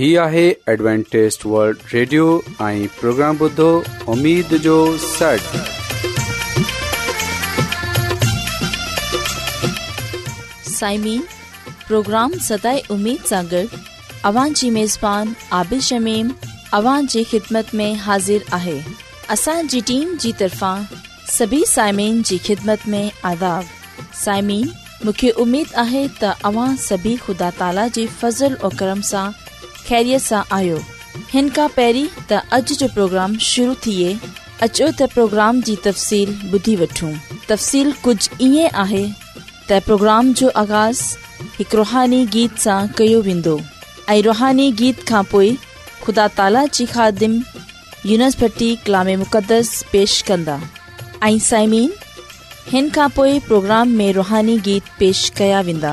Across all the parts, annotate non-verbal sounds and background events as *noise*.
هي آهي ॲಡ್وانٽيست world Radio ۽ programme بدو اميد جو سٽ سائمين پروگرام سداي اميد سان اوان جي ميزبان عادل شميم اوان جي خدمت ۾ حاضر آهي اسان جي ٽيم جي طرفان سڀي سائمين جي خدمت ۾ آداب سائمين مونکي اميد آهي ته اوان سڀي خدا تالا جي فضل ۽ کرم سان ख़ैरीअ सां आयो हिन खां पहिरीं जो प्रोग्राम शुरू थिए अचो त प्रोग्राम जी तफ़सील ॿुधी वठूं तफ़सील कुझु ईअं پروگرام جو जो आगाज़ हिकु रुहानी गीत सां कयो वेंदो रुहानी गीत खां خدا ख़ुदा ताला خادم ख़ादिम यूनिसभर्टी कलाम मुक़दस पेश कंदा प्रोग्राम में रुहानी गीत पेश कया वेंदा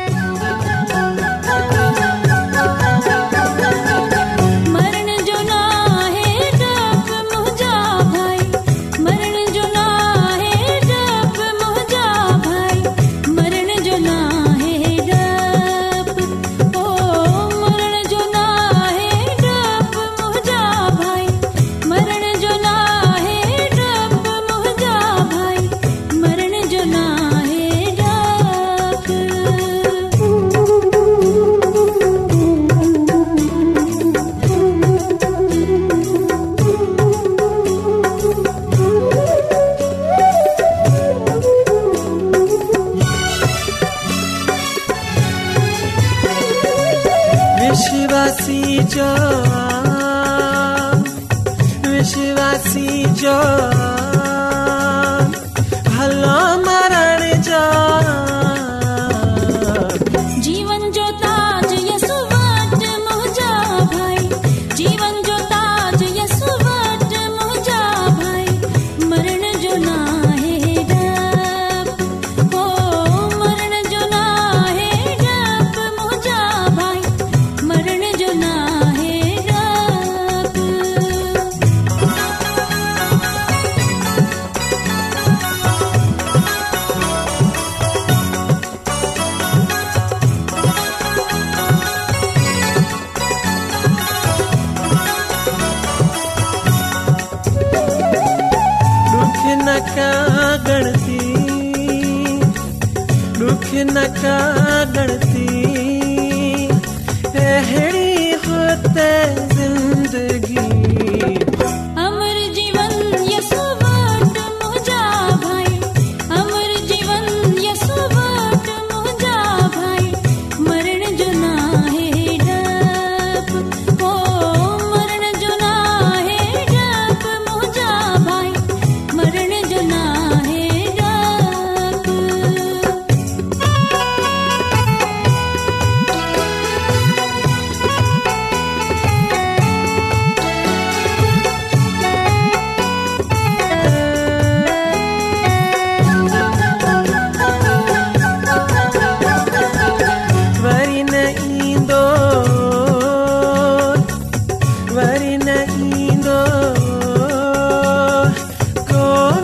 जो विश्वासी जो नका गणती दुख नका गणती अहड़ी होते जिंदगी वरी न थींदो कोिशवासी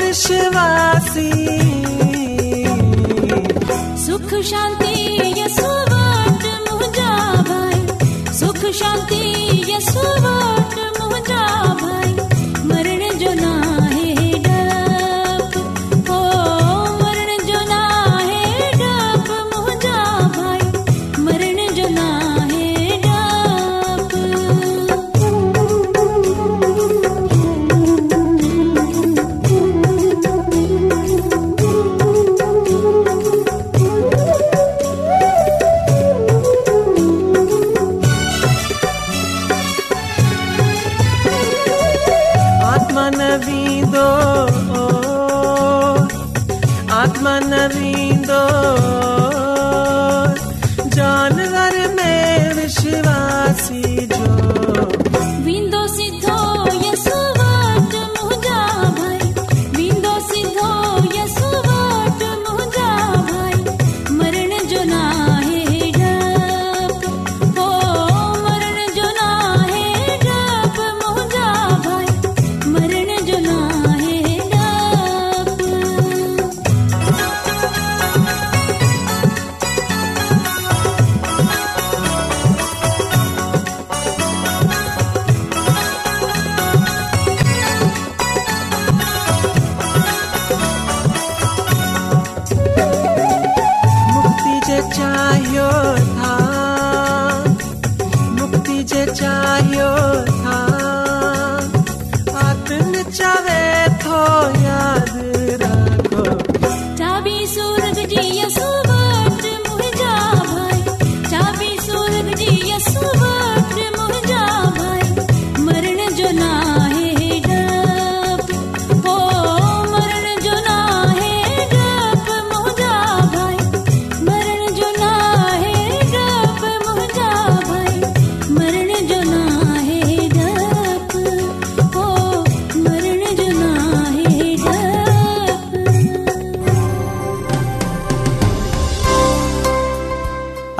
सुख शांती यसातख शांती आत्म न र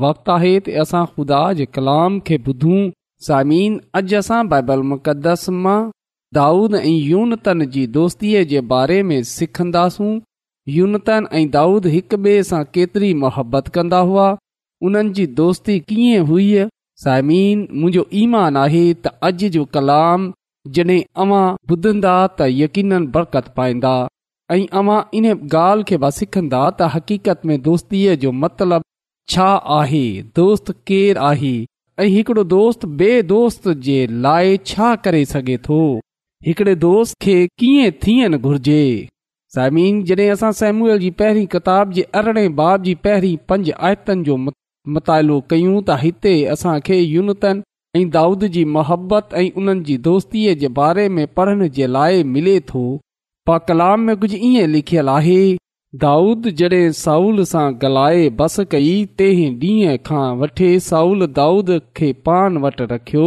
वक़्तु आहे त असां ख़ुदा जे कलाम खे ॿुधूं सायमन अॼु असां बाइबल मुक़दस मां दाऊद ऐं यूनतन जी दोस्तीअ जे बारे में सिखंदासूं यूनतन ऐं दाऊद हिक ॿिए सां केतिरी मुहबत कंदा हुआ उन्हनि जी दोस्ती कीअं हुई सायमन मुंहिंजो ईमान आहे त अॼु जो कलाम जॾहिं अवां ॿुधंदा त यकीन बरक़त पाईंदा ऐं अवां इन ॻाल्हि खे सिखंदा त हक़ीक़त में दोस्तीअ जो मतिलबु छा आहे दोस्त केरु आहे ऐं हिकिड़ो दोस्त बे॒ दोस्त जे लाइ छा करे सघे थो हिकिड़े दोस्त खे कीअं थियनि घुर्जे साइमीन जॾहिं असां सेम्यूअल जी पहिरीं किताब जे अरिड़हें बाब जी पहिरीं पंज आयतनि जो मुतालो कयूं त हिते असां खे युनितनि ऐं दाऊद जी मोहबत ऐं उन्हनि जी दोस्तीअ जे बारे में पढ़ण जे लाइ मिले थो पा कलाम में कुझु ईअं लिखियलु आहे दाऊद जॾहिं साउल सां ॻाल्हाए बस कई तंहिं ॾींहुं खां वठे साउल दाऊद खे पान वटि रखियो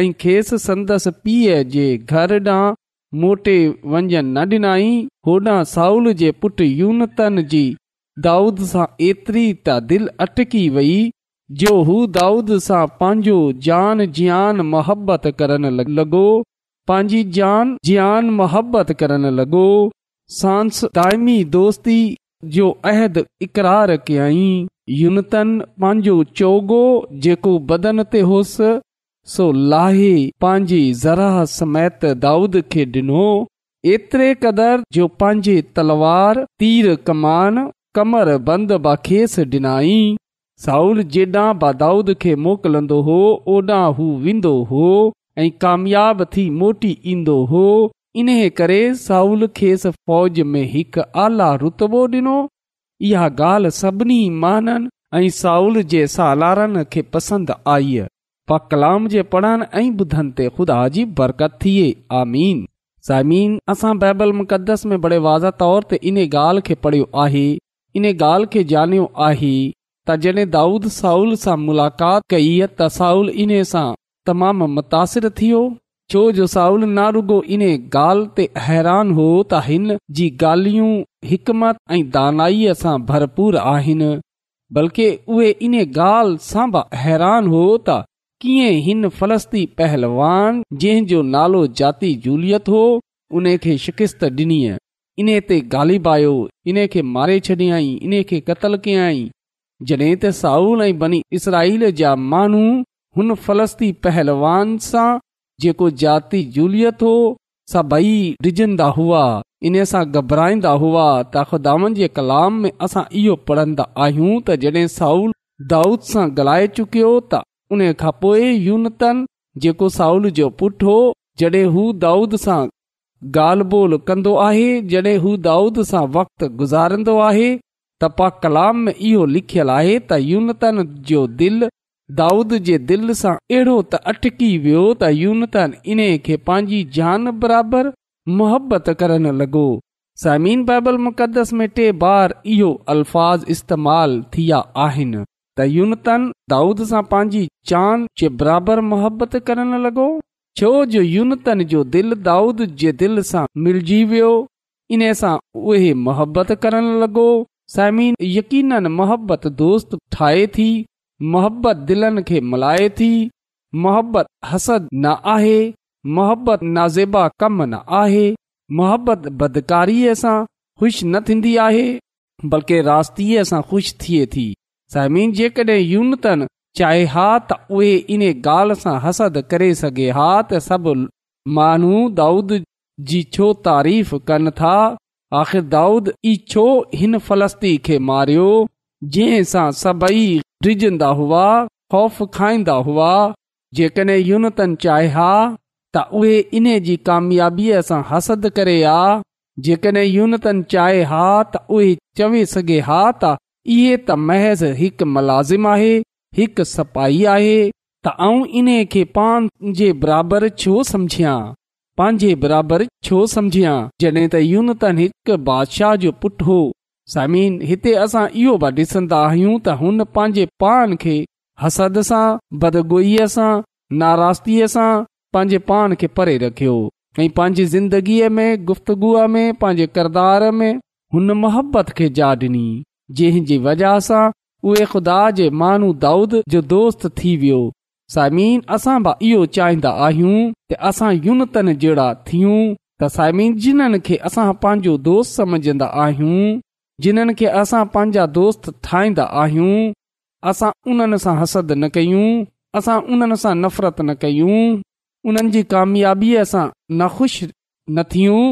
ऐं खेसि संदसि पीउ जे घरु ॾांहुं मोटे वञणु न ॾिनाई होॾां साउल जे पुट यूनतन जी दाऊद सां एतिरी त दिलि अटकी वई जो हू दाऊद सां पंहिंजो जान ज्ञान मोहबत करणु लॻो पंहिंजी जान ज्नान मोहबत करणु लॻो सांस क़ दोस्ती जो अहद इक़रार कयई यून पंहिंजो चोगो जेको बदन ते होसि सो लाहे पंहिंजी ज़रा समेत दाऊद खे ॾिनो एतिरे क़दुरु जो पंहिंजे तलवार तीर कमान कमर बंद बा खेसि ॾिनई साउल जेॾां बा दाऊद खे मोकिलंदो हो ओॾां हू वेंदो हो ऐं कामियाब थी मोटी ईंदो हो इन करे साउल खेसि फ़ौज में हिकु आला रुतबो ॾिनो इहा ॻाल्हि सभिनी माननि ऐं साउल जे सालारनि खे पसंदि आई पा कलाम जे पढ़नि ऐं ॿुधनि ते ख़ुदा जी बरकत थिए आमीन ज़मीन असां बाइबल मुक़दस में बड़े वाज़ तौर ते इन ॻाल्हि खे पढ़ियो आहे इन ॻाल्हि खे ॼाणियो आहे त जड॒ दाऊद साउल सां मुलाक़ात कई त साउल इन्हे सां तमामु मुतासिरु थियो छो जो साउल नारुगो इन ॻाल्हि ते हैरान हो त हिन जी ॻाल्हियूं हिकमत ऐं दानाईअ सां भरपूर आहिनि बल्कि उहे इन ॻाल्हि सां बि हैरान हो त कीअं हिन फ़लस्ती पहलवान जंहिं जो नालो जाती जूलियत हो उन खे शिकिस्त डि॒नी इन्हे ते आयो इन खे मारे छॾियई इन्हे क़तलु कयई जॾहिं त साउल ऐं बनी इसराईल जा माण्हू हुन फ़लस्ती पहलवान सां जेको जाती जूलियत हो सभई डिॼंदा हुआ इन सां घबराईंदा हुआ त ख़ुदान जे कलाम में असां इहो पढ़ंदा आहियूं त जॾहिं साउल दाऊद सां ॻाल्हाए चुकियो त उन खां पोइ यूनतन जेको साउल जो पुटु हो जॾहिं हू दाऊद सां ॻाल्हि ॿोल कंदो आहे जॾहिं हू दाऊद सां वक्तु गुज़ारंदो आहे त पा कलाम में इहो लिखियलु आहे त यूनतन जो दिलि दाऊद जे दिलि सां अहिड़ो त अटकी वियो त यूनतन इन खे पंहिंजी जान बराबरि मोहबत करण लॻो साइम बाइबल मुक़दस में टे बार इहो अल्फाज़ इस्तेमाल थिया आहिनि त यूनतन दाऊद सां पंहिंजी जान जे बराबरि मोहबत करण लॻो छो जो यूनतन जो दिलि दाऊद जे दिलि सां मिलिजी वियो इन सां उहे मोहबत करण लॻो साइमीन यकीन मोहबत दोस्त ठाहे थी मोहबत दिलनि खे मल्हाए थी मोहबत हसद न आहे मोहबत नाज़ेबा कम न आहे मोहबत बदकारीअ सां खु़शि न थींदी आहे बल्कि रास्तीअ सां खु़शि थिए थी सहमीन जेकड॒हिं यूनतन चाहे हा त उहे इन ॻाल्हि सां हसद करे सघे हा त सभु माण्हू दाऊद जी छो तारीफ़ कनि था आख़िर दाऊद ई छो हिन फ़लस्ती खे मारियो जंहिंसां सभई डिझंदा हुआ ख़ौफ़ खाईंदा हुआ जेकॾहिं यूनतन चाहे हा त उहे इन्हे जी कामयाबीअ सां हसद करे आ जेकॾहिं यूनतन चाहे हा त उहे चवे सघे हा त इहे त महज़ हिकु मुलाज़िमु आहे हिकु सपाई आहे त आउं इन्हे खे पंहिंजे बराबरि छो सम्झियां पंहिंजे बराबरि छो समुझां जॾहिं त यूनतन हिकु बादशाह जो पुटु हो समीन हिते असां इहो बि ॾिसंदा आहियूं त हुन पंहिंजे पाण खे हसद सां बदगोईअ सां नाराज़गीअ सां पंहिंजे पान खे परे रखियो ऐं पंहिंजी ज़िंदगीअ में गुफ़्तगुअ में पंहिंजे किरदार में हुन मोहबत खे जा डिनी जंहिं जी वजह सां उहे ख़ुदा जे मानू दाऊद जो दोस्त थी वियो समीन असां बि इहो चाहिंदा आहियूं त असां यूनतन जहिड़ा थियूं त साइम जिन्हनि खे असां पंहिंजो दोस्त सम्झंदा आहियूं जिन्हनि खे असां पंहिंजा दोस्त ठाहींदा आहियूं असां उन्हनि सां हसद न कयूं असां उन्हनि सां न कयूं उन्हनि जी कामयाबीअ सां न ख़ुशि न थियूं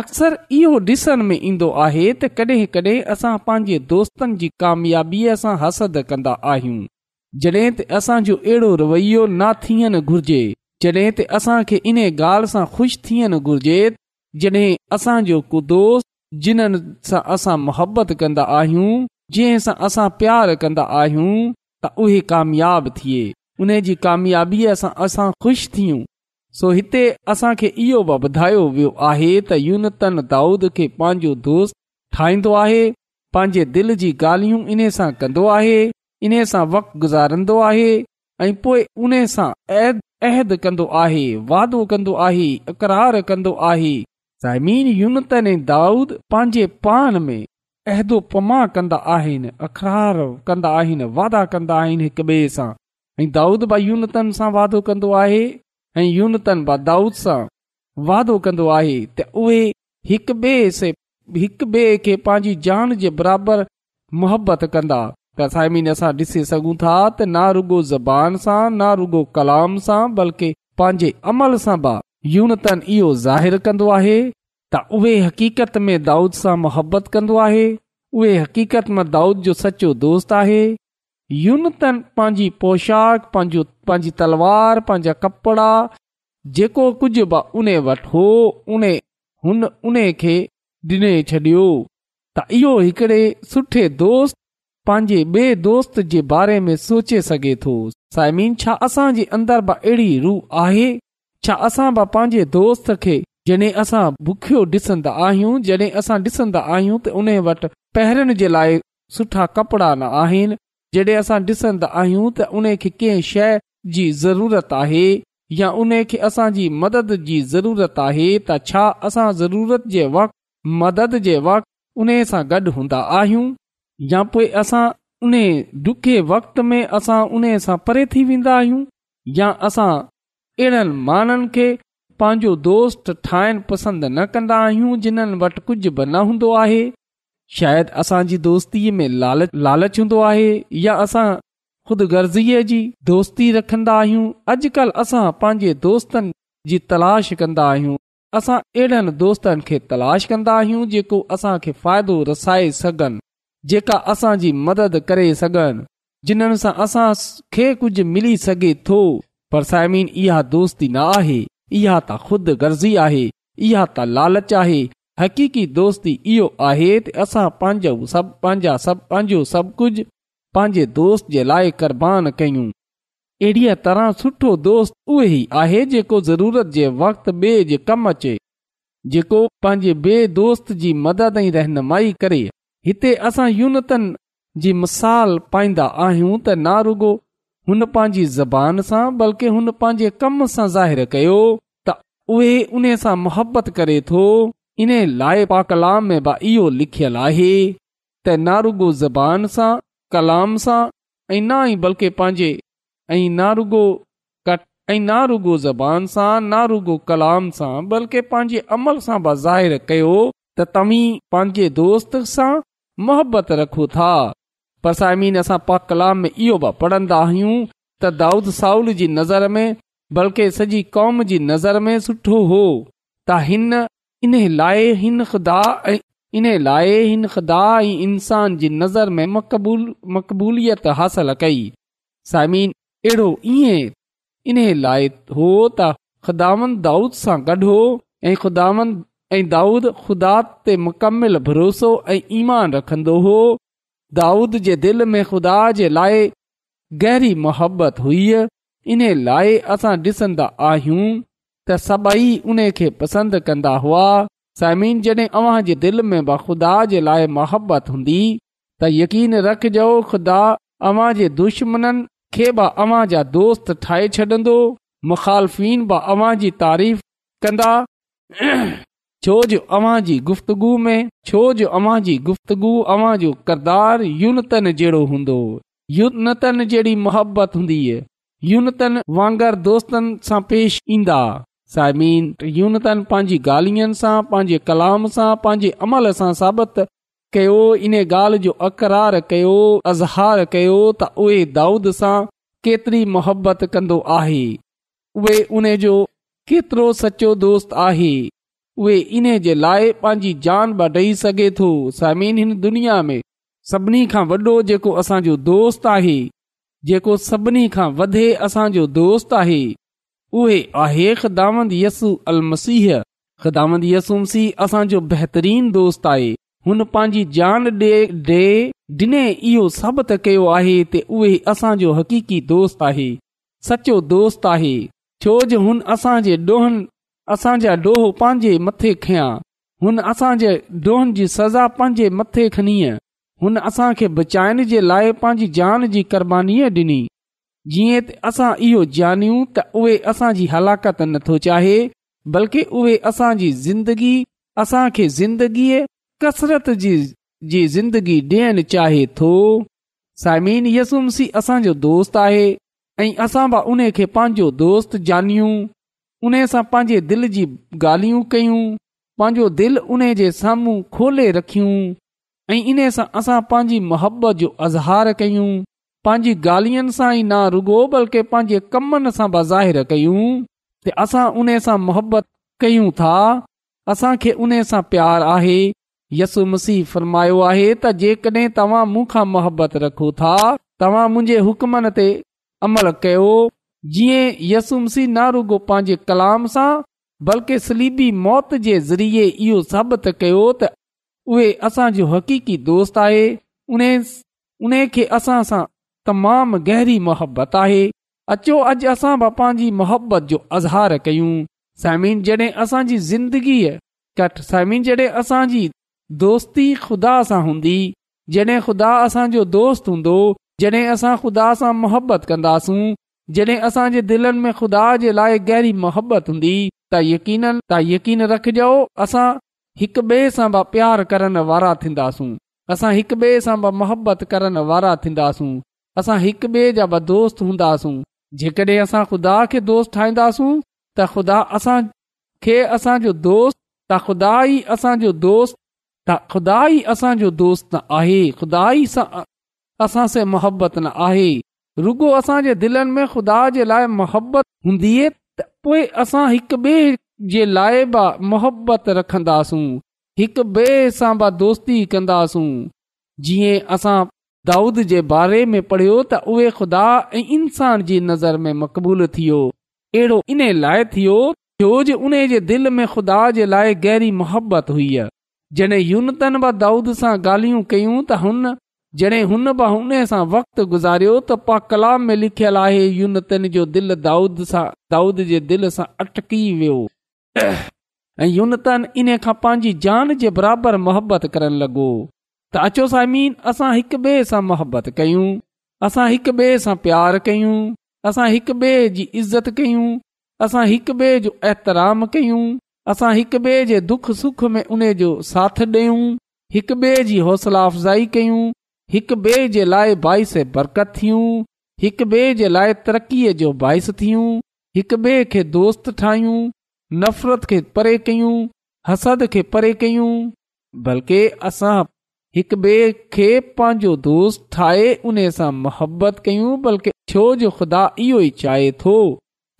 अक्सर इहो ॾिसण में ईंदो आहे त कॾहिं कॾहिं असां पंहिंजे दोस्तनि जी कामयाबीअ सां हसदु कंदा आहियूं जॾहिं त असांजो अहिड़ो रवैयो न थियणु घुरिजे जॾहिं त असांखे इन ॻाल्हि सां ख़ुशि थियणु घुरिजे जॾहिं असांजो को दोस्त जिन्हनि सां असां मुहबत कंदो आहियूं जंहिं सां असां प्यारु कंदो आहियूं त उहे कामियाब थिए उन जी कामयाबीअ सां असां ख़ुशि थियूं सो हिते असांखे इहो वधायो वियो आहे त यूनतन दाऊद खे पंहिंजो दोस्त ठाहींदो आहे पंहिंजे दिलि जी ॻाल्हियूं इन सां कंदो आहे इन सां वक़्तु गुज़ारंदो आहे ऐं पोइ उन सां अहद कंदो आहे वादो कंदो आहे अक़रार कंदो आहे साइमन यूनत ऐं दाऊद पंहिंजे पान में अहदोपमा कंदा आहिनि अख़रार कंदा आहिनि वादा कंदा आहिनि हिकु ॿिए सां ऐं दाऊद ब यूनतन सां वादो कंदो आहे ऐं यूनतनि ब दाऊद सां वादो कंदो आहे त उहे हिकु ॿिए से हिक ॿिए खे पंहिंजी जान जे बराबरि मुहबत कंदा त साइमीन असां ॾिसी सघूं था त न रुॻो ज़बान सां ना रुगो कलाम सां बल्कि पंहिंजे अमल सां बि यूनतन इहो ज़ाहिरु कन्दो आहे त उहे हक़ीक़त में दाऊद सां मुहबत कंदो आहे उहे हक़ीक़त में दाऊद जो सचो दोस्त आहे यूनतन पंहिंजी पोशाक पंहिंजो पंहिंजी तलवार पंहिंजा कपिड़ा जेको कुझु बि उन वठो उन हुन उन खे ॾिने छॾियो त इहो सुठे दोस्त पंहिंजे बे॒ दोस्त जे बारे में सोचे सघे थो साइमिन छा असांजे अंदर बि अहिड़ी रूह आहे छा असां ब पंहिंजे दोस्त खे जॾहिं असां बुखियो ॾिसंदा आहियूं जॾहिं असां ॾिसंदा आहियूं त उन वटि पहिरण जे लाइ सुठा कपिड़ा न आहिनि जॾहिं असां ॾिसंदा आहियूं त उन खे कंहिं शइ जी ज़रूरत आहे या उनखे असांजी मदद जी ज़रूरत आहे त छा असां ज़रूरत जे वक़्तु मदद जे वक़्तु उन सां गॾु हूंदा आहियूं या पोइ असां उन वक़्त में असां उन सां परे थी वेंदा आहियूं या असां अहिड़नि माण्हुनि खे पंहिंजो दोस्त ठाहिणु पसंदि न कंदा आहियूं जिन्हनि वटि कुझु बि न हूंदो आहे शायदि असांजी दोस्तीअ में लालच लालच हूंदो आहे या असां ख़ुदगर्ज़ीअ जी दोस्ती रखंदा आहियूं अॼुकल्ह असां पंहिंजे दोस्तनि जी तलाश कंदा आहियूं असां अहिड़नि दोस्तनि खे तलाश कंदा आहियूं जेको असांखे फ़ाइदो रसाए सघनि जेका असांजी मदद करे सघनि जिन्हनि सां कुझु मिली सघे थो पर साइमीन इहा दोस्ती न आहे इहा त ख़ुदि गर्ज़ी आहे इहा त लालच आहे हक़ीक़ी दोस्ती इहो आहे त असां पंहिंजो सभु पंहिंजा सभु पंहिंजो सभु कुझु पंहिंजे दोस्त जे लाइ क़ुर्बान कयूं अहिड़ीअ तरह सुठो दोस्त उहो ई आहे जेको ज़रूरत जे वक़्तु ॿिए जे कमु अचे जेको पंहिंजे ॿिए दोस्त जी मदद ऐं रहनुमाई करे हिते असां यूनतन जी मिसाल पाईंदा आहियूं त ना हुन पंहिंजी ज़बान सां बल्कि हुन पंहिंजे कम सां ज़ाहिर कयो त उहे उन सां मोहबत करे थो इन लाइ पा कलाम में बि इहो लिखियल आहे त नारुगो ज़बान सां कलाम सां ऐं न ई बल्कि पंहिंजे ऐं नारुगो क ऐं नारुगो ज़बान सां नारुगो कलाम सां बल्कि पंहिंजे अमल सां ज़ाहिर कयो त तव्हीं पंहिंजे दोस्त सां मुहबत रखो था पर साइमिन असां पा कलाम में इहो बि पढ़ंदा आहियूं त दाऊद साउल जी नज़र में बल्कि सॼी कौम जी नज़र में सुठो हो त हिन इन लाइ हिन ख़ुदा इन लाइ हिन ख़ुदा ऐं इन्सान जी नज़र में मक़बूल मक़बूलियत हासिल कई साइमन अहिड़ो ईअं इन लाइ हो त ख़ुदान दाऊद सां गॾु हो ऐं खुदान ऐं दाऊद ख़ुदा ते मुकमिल भरोसो ऐं ईमान रखंदो हो दाऊद जे दिलि में ख़ुदा जे लाइ गहरी मोहबत हुई इन लाइ असां ॾिसंदा आहियूं त सभई उन खे पसंदि कंदा हुआ समीन जॾहिं अवां जे दिलि में ब ख़ुदा जे लाइ मुहबत हूंदी त यकीन रखजो ख़ुदा अव्हांजे दुश्मननि खे बि अवां जा दोस्त ठाहे छॾंदो मुखालफ़िन बि अव्हां जी तारीफ़ कंदा छोज अवां जी गुफ़्तगु में छो जो अवां जी गुफ़्तगु کردار जो किरदार यूनतन जहिड़ो हूंदो यूनतन जहिड़ी मोहबत हूंदी यूनतन वांगर दोस्तनि सां पेश ईंदा यूनतन पंहिंजी गाल्हियुनि सां पंहिंजे कलाम सां पंहिंजे अमल सां साबित कयो इन गाल्हि जो अक़रार कयो अज़हार कयो त उहे दाऊद सां केतिरी मुहबत कन्दो आहे उहे उन जो केतिरो सचो दोस्त आहे उहेने जे लाइ पंहिंजी जान बि ॾेई सघे थो समीन हिन दुनिया में सभिनी खां वॾो जेको असांजो दोस्त आहे जेको सभिनी खां वधे असांजो दोस्त आहे उहे आहे अल मसीह ख़िदामंद यसू मसीह असांजो बेहतरीन दोस्त आहे हुन पंहिंजी जान डे डे ॾिने इहो साबित कयो आहे त उहे असांजो हकीक़ी दोस्त आहे सचो दोस्त आहे छो जो हुन असांजे ॾोहनि असांजा डोह पंहिंजे मथे खयां हुन असांजे ॾोहनि जी सज़ा पंहिंजे मथे खणी हुन असां खे बचाइण जे लाइ पंहिंजी जान जी क़ुर्बानीबानीअ ॾिनी जीअं त असां इहो जानियूं त उहे असांजी हलाकत नथो चाहे बल्कि उहे असांजी ज़िंदगी असां खे ज़िंदगीअ कसरत जी ज़िंदगी ॾियण चाहे थो साइमिन यसुमसी असांजो दोस्त आहे ऐं असां बि उन खे पंहिंजो दोस्त जानियूं उन सां पंहिंजे दिलि जी ॻाल्हियूं कयूं पंहिंजो दिलि उन जे साम्हूं खोले रखियूं ऐं इन सां असां पंहिंजी मोहबत जो अज़हार कयूं पंहिंजी ॻाल्हियुनि सां ई ना रुगो बल्कि पंहिंजे कमनि सां बाज़ा कयूं असां उन सां मुहबत कयूं था असांखे उन सां प्यारु आहे यसु मसीह फरमायो आहे त जेकॾहिं तव्हां मूंखां मोहबत रखो था तव्हां मुंहिंजे हुकमनि ते अमल कयो जीअं यसुमसी नारूगो पंहिंजे कलाम सां बल्कि सलीबी मौत जे ज़रिए इहो साबित कयो त उहे असांजो हक़ीक़ी दोस्त आहे उन उन खे असां सां तमामु गहरी मोहबत आहे अचो अॼु असां बि पंहिंजी मुहबत जो अज़हार कयूं साइमिन जॾहिं असांजी ज़िंदगीअ घट साइमिन जॾहिं असांजी दोस्ती ख़ुदा सां हूंदी जॾहिं खुदा असांजो दोस्त हूंदो जॾहिं असां ख़ुदा सां मुहबत कंदासूं जॾहिं असांजे दिलनि में ख़ुदा जे लाइ गहरी मोहबत हूंदी त यकीन त यकीन रखजो असां हिकु ॿिए सां ब प्यार करण वारा थींदासूं असां हिकु ॿिए सां मोहबत करण वारा थींदासूं असां हिकु ॿिए जा बि दोस्त हूंदासूं जेकॾहिं असां ख़ुदा खे दोस्त ठाहींदासूं त ख़ुदा दोस्त त ख़ुदा ई असांजो दोस्त ख़ुदा ई असांजो दोस्त आहे ख़ुदा न आहे रुॻो असांजे दिलनि में ख़ुदा जे लाइ मोहबत हूंदी त पोइ असां हिकु ॿिए जे लाइ बि मोहबत रखंदासूं हिकु ॿिए सां बि दोस्ती कंदासूं जीअं असां दाऊद जे बारे में पढ़ियो त उहे ख़ुदा ऐं इंसान जी नज़र में मक़बूल थी वियो अहिड़ो इन लाइ थियो छोजो उन जे दिलि में ख़ुदा जे लाइ गहरी मोहबत हुई जॾहिं यूनतन बि दाऊद सां ॻाल्हियूं कयूं त हुन जॾहिं हुन मां उन सां वक़्तु गुज़ारियो त पा कलाम में लिखियलु आहे यूनतन जो दिलि दाऊद सां दाऊद जे दिलि सां अटकी वियो *clears throat* ऐं यूनतन इन खां पंहिंजी जान जे बराबरि मोहबत करणु लॻो त अचो साइमीन असां हिक ॿिए सां मोहबत कयूं असां हिक ॿिए सां प्यारु कयूं असां हिक ॿिए जी इज़त कयूं असां हिक ॿिए जो एतराम कयूं असां हिक ॿिए जे दुख सुख में उन जो साथ ॾियूं हिकु ॿिए जी हौसला अफ़जाई कयूं हिक ॿिए जे लाइ बाहिस बरकत थियूं हिक ॿिए जे लाइ तरक़ीअ जो बाइस थियूं हिक ॿिए खे दोस्त ठाहियूं नफ़रत खे परे कयूं हसद खे परे कयूं बल्कि असां हिकु ॿिए खे पंहिंजो दोस्त ठाहे उन सां मुहबत कयूं बल्कि जो ख़ुदा इहो ई चाहे थो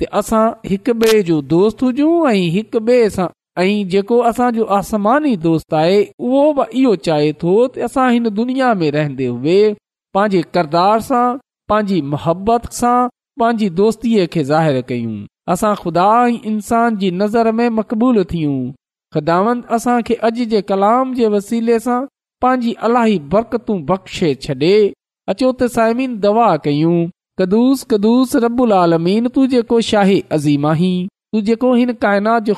त असां हिक ॿिए जो दोस्त हुजूं ऐं हिक ॿिए सां ऐं जेको असांजो आसमानी दोस्त आहे उहो बि इहो चाहे थो त असां हिन दुनिया में रहंदे हुए पंहिंजे करदार सां पंहिंजी मुहबत सां पंहिंजी दोस्तीअ खे ज़ाहिर कयूं असां खुदा ई इंसान जी नज़र में मक़बूल थियूं ख़दावंत असां खे अॼु जे कलाम जे वसीले सां पंहिंजी अलाई बरतूं बख़्शे छॾे अचो त साइमीन दवा कयूं कदुस कदुूस रबुल आलमीन तूं जेको शाही अज़ीम अज़ीमाहीं तूं जेको हिन काइनात जो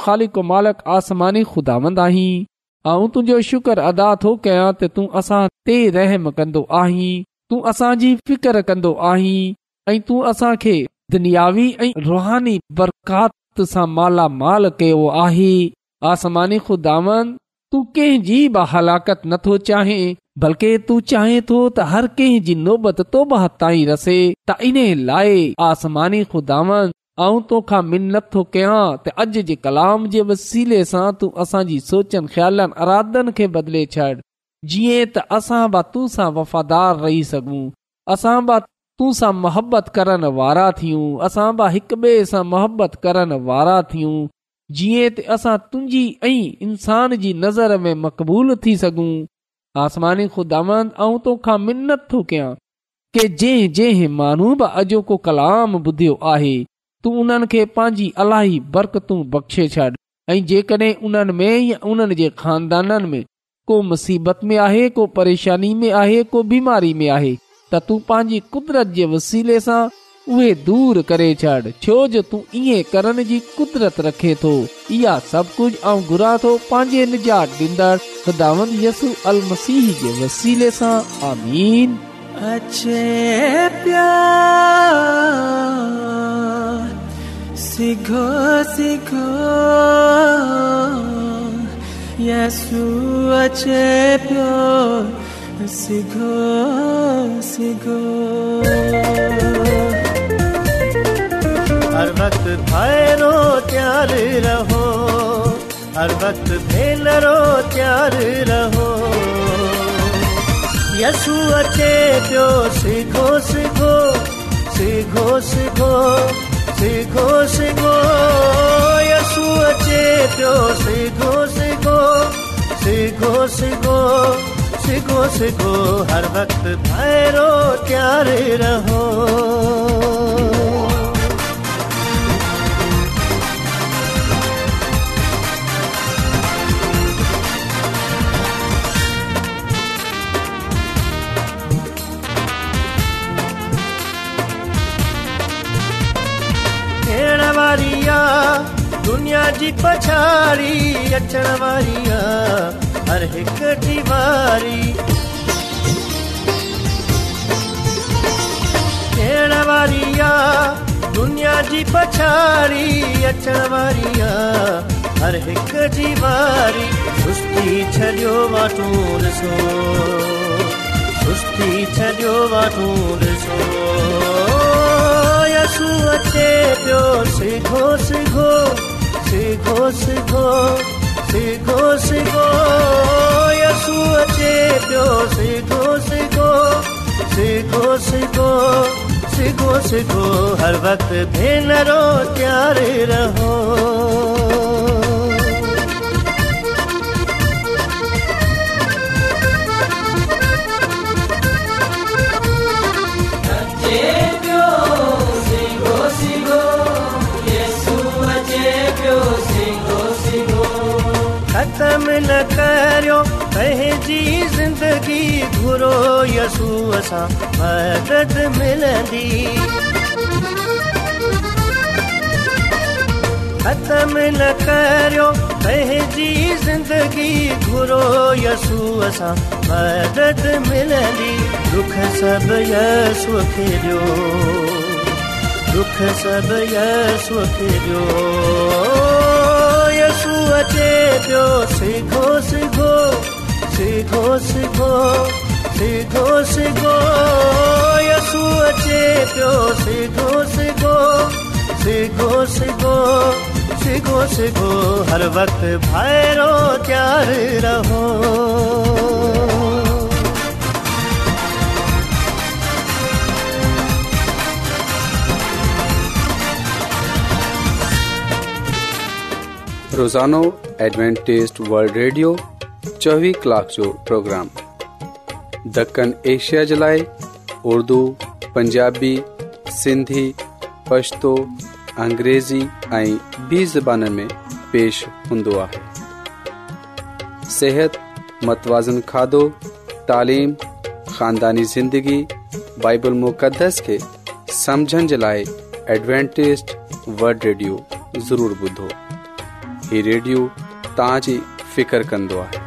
आहीं ऐं तुंहिंजो शुक्र अदा थो कयां त तूं रहम कंदो आहीं तूं असांजी फिकर कंदो आहीं ऐं तूं असां बरकात सां मालामाल कयो आहीं आसमानी खुदान तू कंहिंजी बि हलाकत नथो चाहें बल्कि तूं चाहें थो त हर कंहिंजी नोबत तोबह ताईं रसे त इन लाइ आसमानी खुदा ऐं तोखां मिन नथो कयां त अॼु जे कलाम जे वसीले सां तूं असांजी सोचनि ख़्यालनि अरादनि खे बदिले छॾ जीअं त असां बि तूं सां वफ़ादार रही सघूं असां बि तूं सां मोहबत करण वारा थियूं असां बि हिक ॿिए सां मोहबत करण वारा थियूं जीअं त असां तुंहिंजी ऐं इंसान जी नज़र में मक़बूल थी सघूं आसमानी ख़ुदा ऐं तोखा मिन नथो कयां के जंहिं जंहिं माण्हू बि अॼोको कलाम ॿुधियो आहे तूं उन्हनि खे पंहिंजी अलाई बरकतूं बख़्शे छॾ ऐं जेकॾहिं आहे को परेशानी में आहे को बीमारी में आहे त तूं पंहिंजी कुदरत जे वसीले सां उहे छो जो तूं ईअं करण जी कुदरत रखे थो इहा सभु कुझु सिखो सिखो यसु अचे पियो सिखो सिखो हर भक्त भाइणो त्यारु रहो हर भक्त भेनरो त्यारु रहो यसु अचे पियो सिखो सिखो सिघो सिगो सिगो सिगो अचे पियो सिधो सिगो सिगो सिगो सिगो सिगो हर वक़्तु पहिरों तयारी रहो दुनिया जी पछाड़ी वारी आहे दुनिया जी पछाड़ी अचण वारी आहे हर हिकु जी सुस्ती छॾियो वातूल सो सुस्ती छॾियो वातूर सो अचे पियो सिखो सिखो सिखो सिखो सिखो सिखो सिगोसू अचे पियो सिखो सिखो सिखो सिखो सिखो सिखो हर वक़्तु भेनरो तयारु रहो करियो घुरो मदद सुखर अचे पियो सिखो सिखो सिखो सिखो सिखो सिखो सिगोसु अचे पियो सिखो सिखो सिखो सिखो सिखो सिखो हर वक़्तु भाइरो प्यारु रहो روزانو एडवेंटेज़ वल्ड ریڈیو चोवीह کلاک جو پروگرام دکن ایشیا جلائے اردو پنجابی سندھی پشتو पछतो अंग्रेज़ी ऐं میں پیش में पेश متوازن کھادو सिहत خاندانی زندگی तालीम खानदानी ज़िंदगी बाइबल मुक़दस खे समुझण जे लाइ एडवेंटेज़ हीउ ریڈیو तव्हांजी फ़िकर कंदो आहे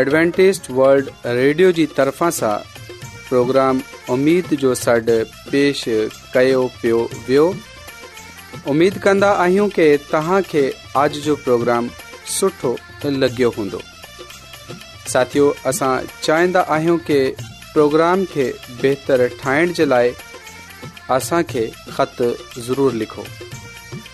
एडवेंटेज वल्ड रेडियो जी तरफ़ा پروگرام प्रोग्राम جو जो सॾु पेश कयो पियो वियो उमेद कंदा आहियूं कि آج جو پروگرام प्रोग्राम सुठो लॻियो हूंदो साथियो असां चाहिंदा आहियूं پروگرام प्रोग्राम खे बहितरु ठाहिण जे लाइ خط ضرور ज़रूरु